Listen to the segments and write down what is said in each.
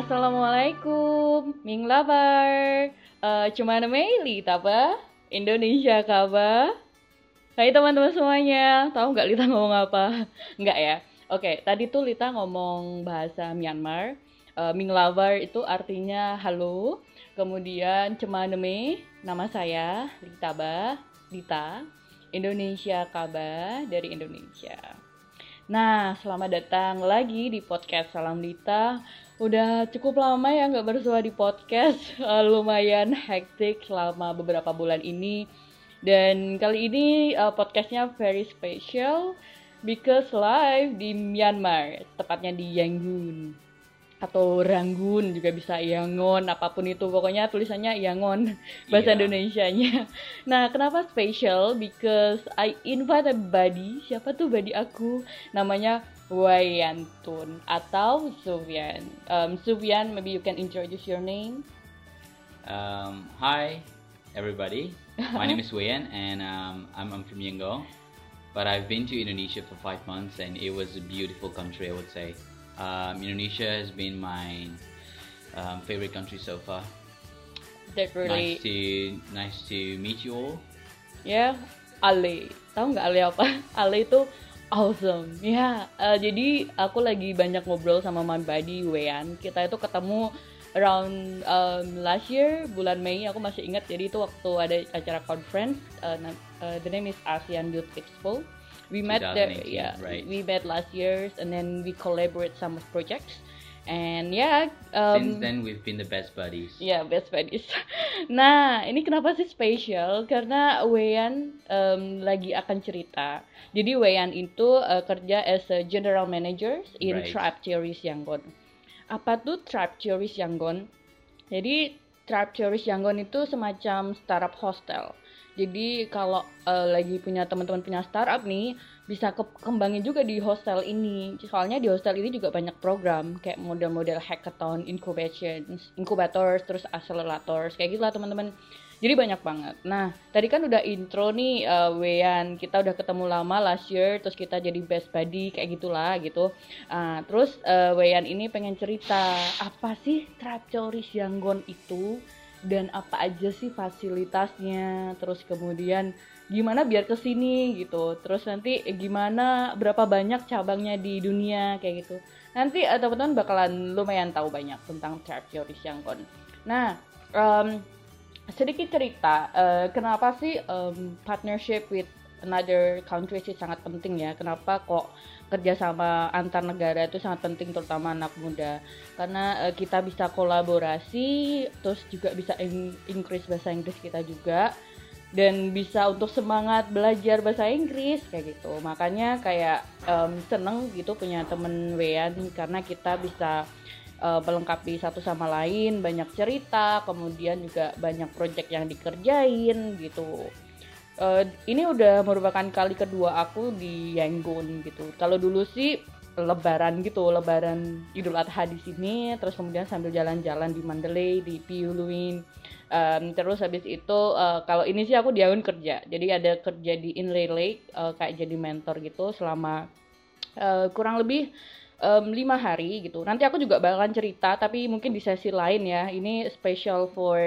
Assalamualaikum, Ming Lover. Uh, cuma Mei tapa? Indonesia kaba? Hai teman-teman semuanya, tahu nggak Lita ngomong apa? Nggak ya? Oke, tadi tuh Lita ngomong bahasa Myanmar. Uh, Ming Lover itu artinya halo. Kemudian cuma Mei, nama saya Lita Ba, Lita. Indonesia kaba dari Indonesia. Nah, selamat datang lagi di podcast Salam Dita. Udah cukup lama ya nggak bersua di podcast, uh, lumayan hektik selama beberapa bulan ini. Dan kali ini uh, podcastnya very special because live di Myanmar, tepatnya di Yangon atau Ranggun juga bisa Yangon apa pun itu pokoknya tulisannya Yangon bahasa yeah. Indonesia-nya. Nah, kenapa special? Because I invite a buddy. Siapa tuh buddy aku? Namanya Wayantun atau Sufyan. Um, Sufyan, maybe you can introduce your name. Um, hi, everybody. My name is Wayan, and um, I'm, I'm from Yangon. But I've been to Indonesia for five months, and it was a beautiful country, I would say. Um, Indonesia has been my um, favorite country so far. Really nice to nice to meet you all. Ya, yeah, Ale. Tahu nggak Ale apa? Ale itu awesome. Ya, yeah, uh, jadi aku lagi banyak ngobrol sama my buddy Wean. Kita itu ketemu around um, last year bulan Mei aku masih ingat jadi itu waktu ada acara conference uh, uh, the name is ASEAN Youth Expo we met there yeah right. we met last years and then we collaborate some projects. And yeah um, since then we've been the best buddies. Yeah best buddies. Nah ini kenapa sih spesial karena Wayan um, lagi akan cerita. Jadi Wayan itu uh, kerja as a general manager in right. Tribe Theories Yangon. Apa tuh Tribe Theories Yangon? Jadi Tribe Theories Yangon itu semacam startup hostel jadi kalau uh, lagi punya teman-teman punya startup nih, bisa ke kembangin juga di hostel ini. Soalnya di hostel ini juga banyak program kayak model-model hackathon, incubation, incubators, terus accelerators, kayak gitu lah teman-teman. Jadi banyak banget. Nah, tadi kan udah intro nih uh, Wean, kita udah ketemu lama last year, terus kita jadi best buddy kayak gitulah gitu. Uh, terus uh, Wean ini pengen cerita apa sih Trachoris Yangon itu? Dan apa aja sih fasilitasnya terus kemudian gimana biar ke sini gitu. Terus nanti gimana berapa banyak cabangnya di dunia kayak gitu. Nanti uh, teman-teman bakalan lumayan tahu banyak tentang Tertiary Siangkon nah um, sedikit cerita uh, kenapa sih um, partnership with another country sih sangat penting ya. Kenapa kok kerjasama antar negara itu sangat penting terutama anak muda? Karena uh, kita bisa kolaborasi terus juga bisa in increase bahasa Inggris kita juga dan bisa untuk semangat belajar bahasa Inggris kayak gitu. Makanya kayak um, seneng gitu punya temen Wean karena kita bisa uh, melengkapi satu sama lain banyak cerita kemudian juga banyak project yang dikerjain gitu uh, ini udah merupakan kali kedua aku di Yangon gitu. Kalau dulu sih lebaran gitu, lebaran Idul Adha di sini, terus kemudian sambil jalan-jalan di Mandalay, di Piuluin. Um, terus habis itu uh, kalau ini sih aku di kerja. Jadi ada kerja di Inlay Lake uh, kayak jadi mentor gitu selama uh, kurang lebih um, lima hari gitu. Nanti aku juga bakalan cerita, tapi mungkin di sesi lain ya. Ini special for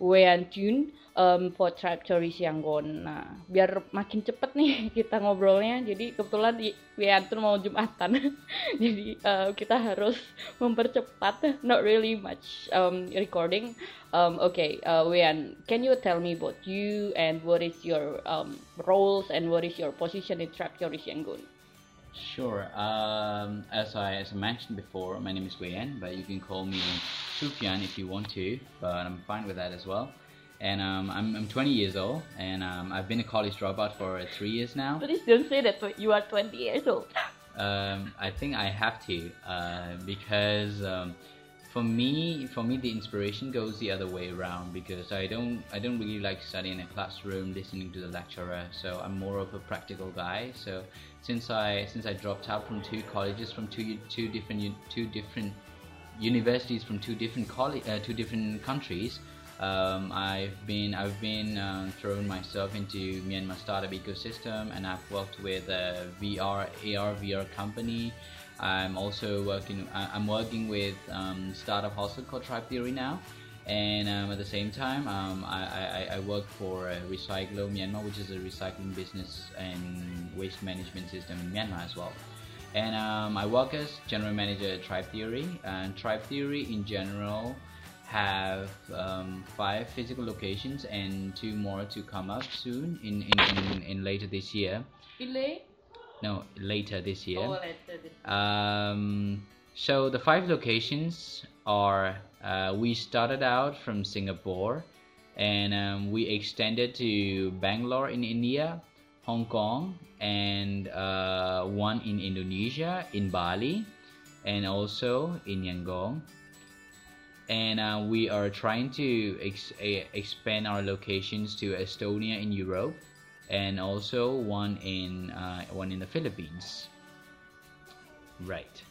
Wean Jun um, for Tribe Tourist Yangon. Nah, biar makin cepet nih kita ngobrolnya. Jadi kebetulan Wean tuh mau Jumatan. Jadi uh, kita harus mempercepat. Not really much um, recording. Um, okay, uh, Wean, can you tell me about you and what is your um, roles and what is your position in Tribe Tourist Yangon? Sure. Um, as I as I mentioned before, my name is Weyan, but you can call me Sufyan if you want to. But I'm fine with that as well and um, I'm, I'm 20 years old, and um, I've been a college dropout for uh, three years now. Please don't say that you are 20 years old. Um, I think I have to uh, because um, for me, for me, the inspiration goes the other way around because I don't, I don't really like studying in a classroom, listening to the lecturer. So I'm more of a practical guy. So since I, since I dropped out from two colleges from two, two different, two different universities from two different college, uh, two different countries um, I've been I've been uh, thrown myself into Myanmar startup ecosystem, and I've worked with a VR AR VR company. I'm also working. I'm working with um, startup hostel called Tribe Theory now, and um, at the same time, um, I, I, I, work for RecyGlo Myanmar, which is a recycling business and waste management system in Myanmar as well. And um, I work as general manager at Tribe Theory, and Tribe Theory in general have um, five physical locations and two more to come up soon in, in, in, in later this year. Delay? No, later this year. Oh, later this year. Um, so the five locations are uh, we started out from Singapore and um, we extended to Bangalore in India, Hong Kong, and uh, one in Indonesia, in Bali, and also in Yangon and uh, we are trying to ex expand our locations to Estonia in Europe and also one in uh, one in the Philippines. Right.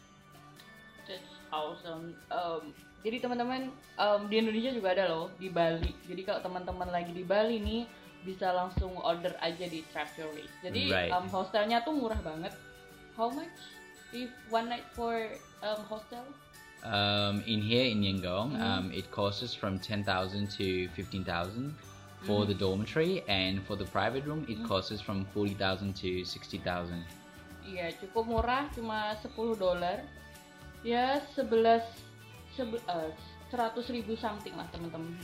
That's awesome. Um, jadi teman-teman um, di Indonesia juga ada loh di Bali. Jadi kalau teman-teman lagi di Bali nih bisa langsung order aja di Travelry. Jadi right. um, hostelnya tuh murah banget. How much if one night for um, hostel? Um, in here in Yangon, mm. um, it costs from 10,000 to 15,000 for mm. the dormitory, and for the private room, it mm. costs from 40,000 to 60,000. Iya, cukup murah, cuma 10 dolar. Ya, 11 sebe, uh, 100 ribu something lah teman-teman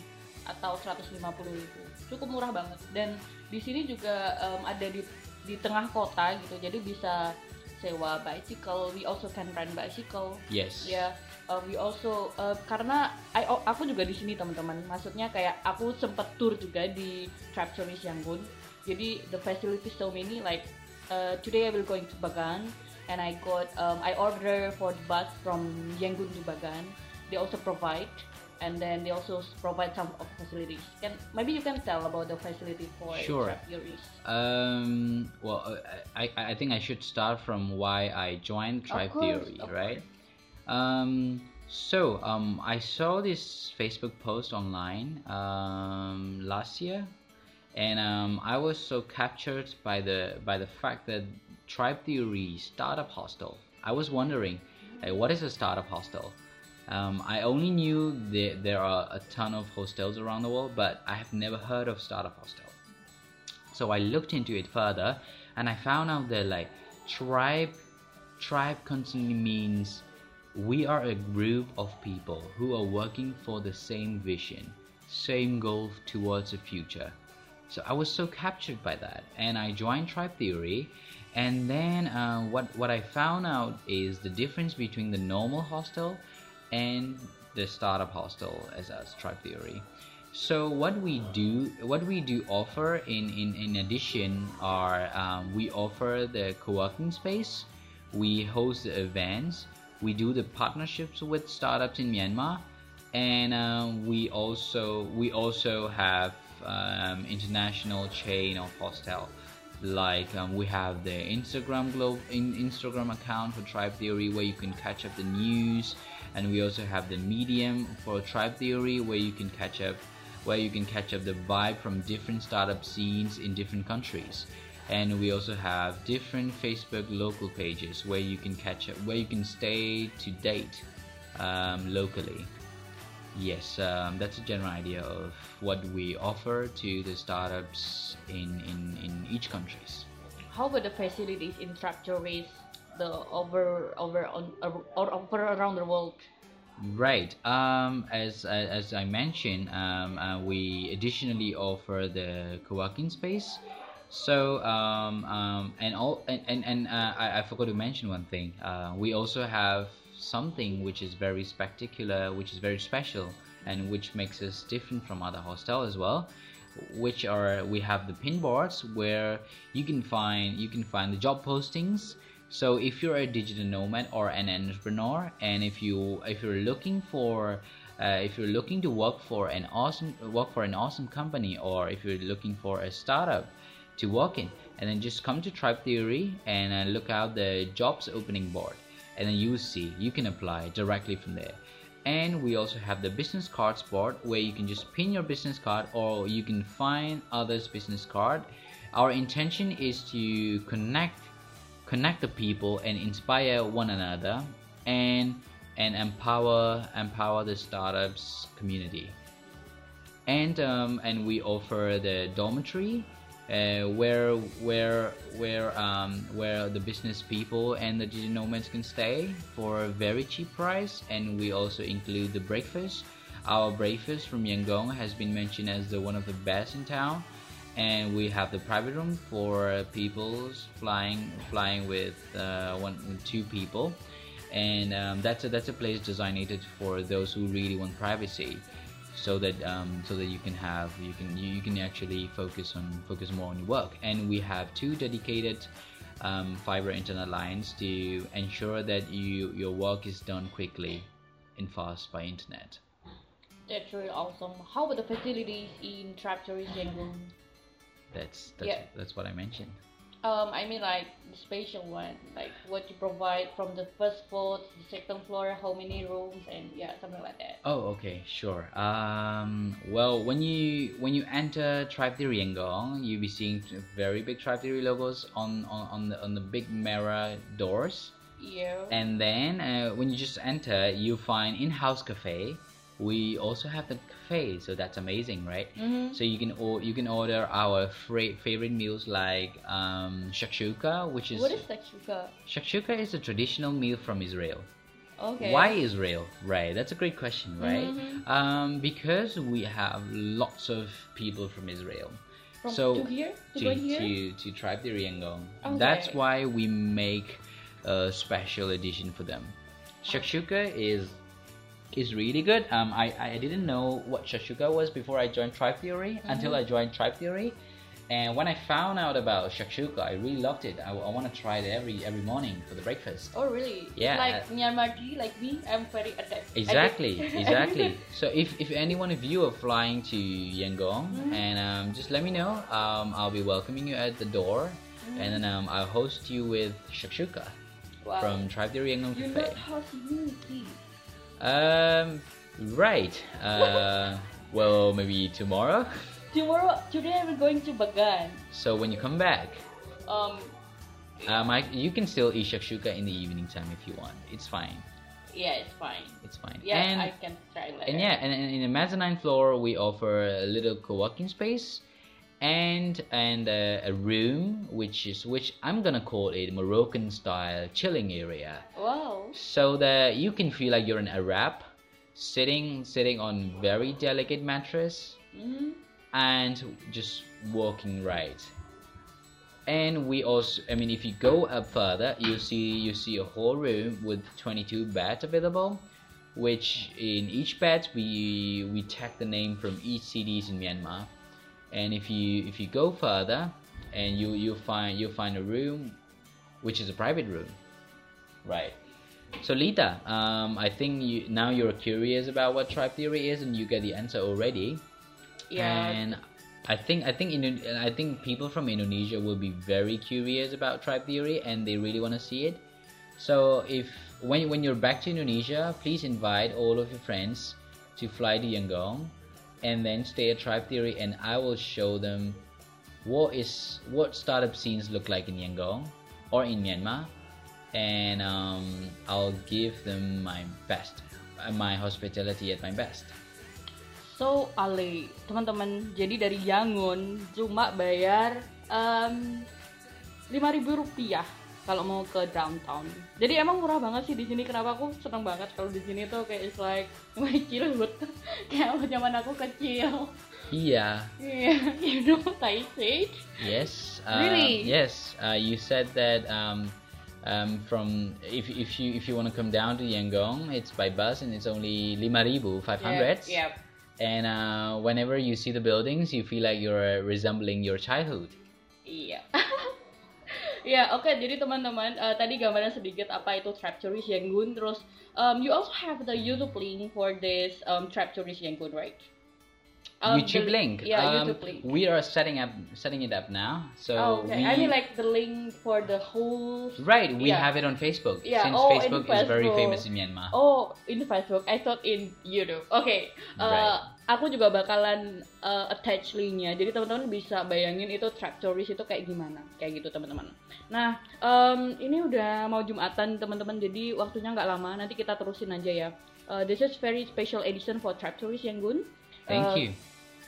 atau 150 ribu cukup murah banget dan di sini juga um, ada di di tengah kota gitu jadi bisa sewa bicycle we also can rent bicycle yes. ya yeah uh, we also uh, karena I, oh, aku juga di sini teman-teman. Maksudnya kayak aku sempet tour juga di Trapchonis Yangon jadi the facilities so many like uh, today I will going to Bagan and I got um, I order for the bus from Yangon to Bagan. They also provide and then they also provide some of facilities. Can maybe you can tell about the facility for sure. Um, well, I, I think I should start from why I joined Tribe course, Theory, right? Um, so um, I saw this Facebook post online um, last year, and um, I was so captured by the by the fact that Tribe Theory startup hostel. I was wondering, what is a startup hostel? Um, I only knew that there are a ton of hostels around the world, but I have never heard of startup hostel. So I looked into it further, and I found out that like tribe, tribe constantly means we are a group of people who are working for the same vision, same goal towards the future. So I was so captured by that, and I joined Tribe Theory. And then uh, what what I found out is the difference between the normal hostel and the startup hostel as a Tribe Theory. So what we do, what we do offer in in, in addition are um, we offer the co-working space, we host the events, we do the partnerships with startups in Myanmar, and uh, we also we also have um, international chain of hostel. Like um, we have the Instagram globe in Instagram account for Tribe Theory where you can catch up the news, and we also have the Medium for Tribe Theory where you can catch up where you can catch up the vibe from different startup scenes in different countries and we also have different Facebook local pages where you can catch up, where you can stay to date um, locally. Yes, um, that's a general idea of what we offer to the startups in, in, in each countries. How about the facilities in Tribe Theories, the over over on or over around the world? Right. Um, as as I mentioned, um, uh, we additionally offer the co-working space so um, um, and all and and, and uh, I, I forgot to mention one thing. Uh, we also have something which is very spectacular, which is very special, and which makes us different from other hostels as well. Which are we have the pin boards where you can find you can find the job postings. So if you're a digital nomad or an entrepreneur, and if you if you're looking for uh, if you're looking to work for an awesome work for an awesome company, or if you're looking for a startup to work in and then just come to tribe theory and uh, look out the jobs opening board and then you see you can apply directly from there. And we also have the business cards board where you can just pin your business card or you can find others business card. Our intention is to connect connect the people and inspire one another and and empower empower the startups community. And um, and we offer the dormitory uh, where where where um, where the business people and the digital nomads can stay for a very cheap price. And we also include the breakfast. Our breakfast from Yangon has been mentioned as the one of the best in town and we have the private room for people flying flying with uh, one two people. And um, that's a that's a place designated for those who really want privacy so that um, so that you can have you can you, you, can actually focus on focus more on your work. And we have two dedicated um, fiber internet lines to ensure that you your work is done quickly and fast by internet. That's really awesome. How about the facilities in Tribe Theory Yangon that's that's, yeah. that's what I mentioned. Um, I mean like the spatial one, like what you provide from the first floor to the second floor, how many rooms, and yeah, something like that. Oh, okay, sure. Um, well, when you when you enter Tribe Theory Yangon, you'll be seeing very big Tribe Theory logos on on on the on the big mirror doors. Yeah. And then uh, when you just enter, you find in-house cafe we also have the cafe so that's amazing right mm-hmm. so you can or you can order our fra- favorite meals like um, shakshuka which is what is shakshuka shakshuka is a traditional meal from israel okay why israel right that's a great question right mm-hmm. um, because we have lots of people from israel from, so to here to, to, here? to, to Tribe Theory Yangon. Okay. That's why we make a special edition for them. Shakshuka is is really good. Um, I, I didn't know what shakshuka was before I joined Tribe Theory mm-hmm. until I joined Tribe Theory. And when I found out about shakshuka, I really loved it. I, I want to try it every every morning for the breakfast. Oh, really? Yeah. Like Myanmar tea, like me, I'm very addicted. Exactly, exactly. so if, if any one of you are flying to Yangon, mm-hmm. and um, just let me know. Um, I'll be welcoming you at the door, mm-hmm. and then um, I'll host you with shakshuka wow. from Tribe Theory Yangon You're Cafe. not hosting me, please. Um, right. Uh, well, maybe tomorrow. Tomorrow, today we're going to Bagan. So when you come back, um, um, I, you can still eat shakshuka in the evening time if you want. It's fine. Yeah, it's fine. It's fine. Yeah, and, I can try later. And yeah, and, and in the mezzanine floor, we offer a little co-working space and and uh, a room which is which I'm gonna call it Moroccan style chilling area. Wow. So that you can feel like you're an Arab, sitting sitting on very delicate mattress, mm-hmm. and just walking right. And we also, I mean, if you go up further, you see you see a whole room with 22 beds available, which in each bed we we tag the name from each cities in Myanmar and if you if you go further and you you find you find a room which is a private room. Right. So lita um, i think you now you're curious about what tribe theory is and you get the answer already. Yeah. And i think i think Indo- i think people from indonesia will be very curious about tribe theory and they really want to see it. So if when, when you're back to indonesia please invite all of your friends to fly to yangon and then stay at Tribe Theory, and I will show them what is what startup scenes look like in Yangon or in Myanmar, and um, I'll give them my best, uh, my hospitality at my best. So Ali, teman-teman, jadi dari Yangon cuma bayar um, ribu rupiah kalau mau ke downtown. Jadi emang murah banget sih di sini. Kenapa aku seneng banget kalau di sini tuh kayak it's like my childhood, kayak zaman aku kecil. Iya. Yeah, you know Thai sage. Yes. Uh, really? Yes. Uh, you said that um, um, from if if you if you want to come down to Yangon, it's by bus and it's only lima ribu five hundred. Yeah. Yep. And uh, whenever you see the buildings, you feel like you're resembling your childhood. Iya. ya oke okay, jadi teman-teman uh, tadi gambaran sedikit apa itu trap tourist Yangon terus um, you also have the YouTube link for this um, trap tourist Yangon right Oh, YouTube the- link. yeah, um, YouTube link. We are setting up setting it up now. So Oh, okay. we, I mean like the link for the whole. right, we yeah. have it on Facebook. Yeah, Since oh, in Facebook is very Facebook. famous in Myanmar. Oh, in Facebook. I thought in YouTube. Oke. uh, Right. Aku juga bakalan uh, attach linknya. Jadi teman-teman bisa bayangin itu track tourist itu kayak gimana, kayak gitu teman-teman. Nah, em, ini udah mau jumatan teman-teman. Jadi waktunya nggak lama. Nanti kita terusin aja ya. Uh, this is very special edition for track tourist yang Gun. Thank Uh, you.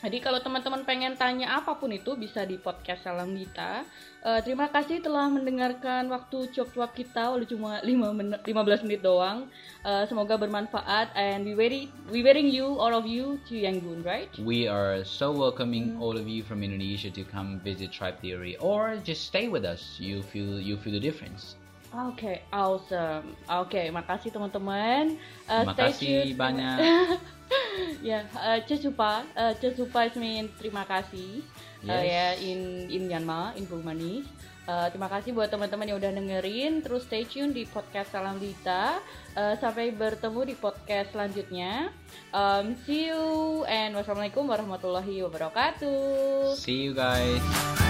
Jadi kalau teman-teman pengen tanya apa pun itu bisa di podcast Salam Dita. Eh, terima kasih telah mendengarkan waktu cuap-cuap kita oleh cuma 5 menit, 15 menit doang. Eh, semoga bermanfaat and we waiting we waiting you all of you to Yangon, right? We are so welcoming Mm. all of you from Indonesia to come visit Tribe Theory or just stay with us. You feel you feel the difference. Oke, awesome. Oke, makasih teman-teman. Eh, Terima stay kasih tune. banyak. ya, uh, Cesupa, uh, Cesupa is mean terima kasih uh, Yes. ya in in Myanmar, in Burmese. Uh, terima kasih buat teman-teman yang udah dengerin. Terus stay tune di podcast Salam Dita. Uh, sampai bertemu di podcast selanjutnya. Um, see you and wassalamualaikum warahmatullahi wabarakatuh. See you guys.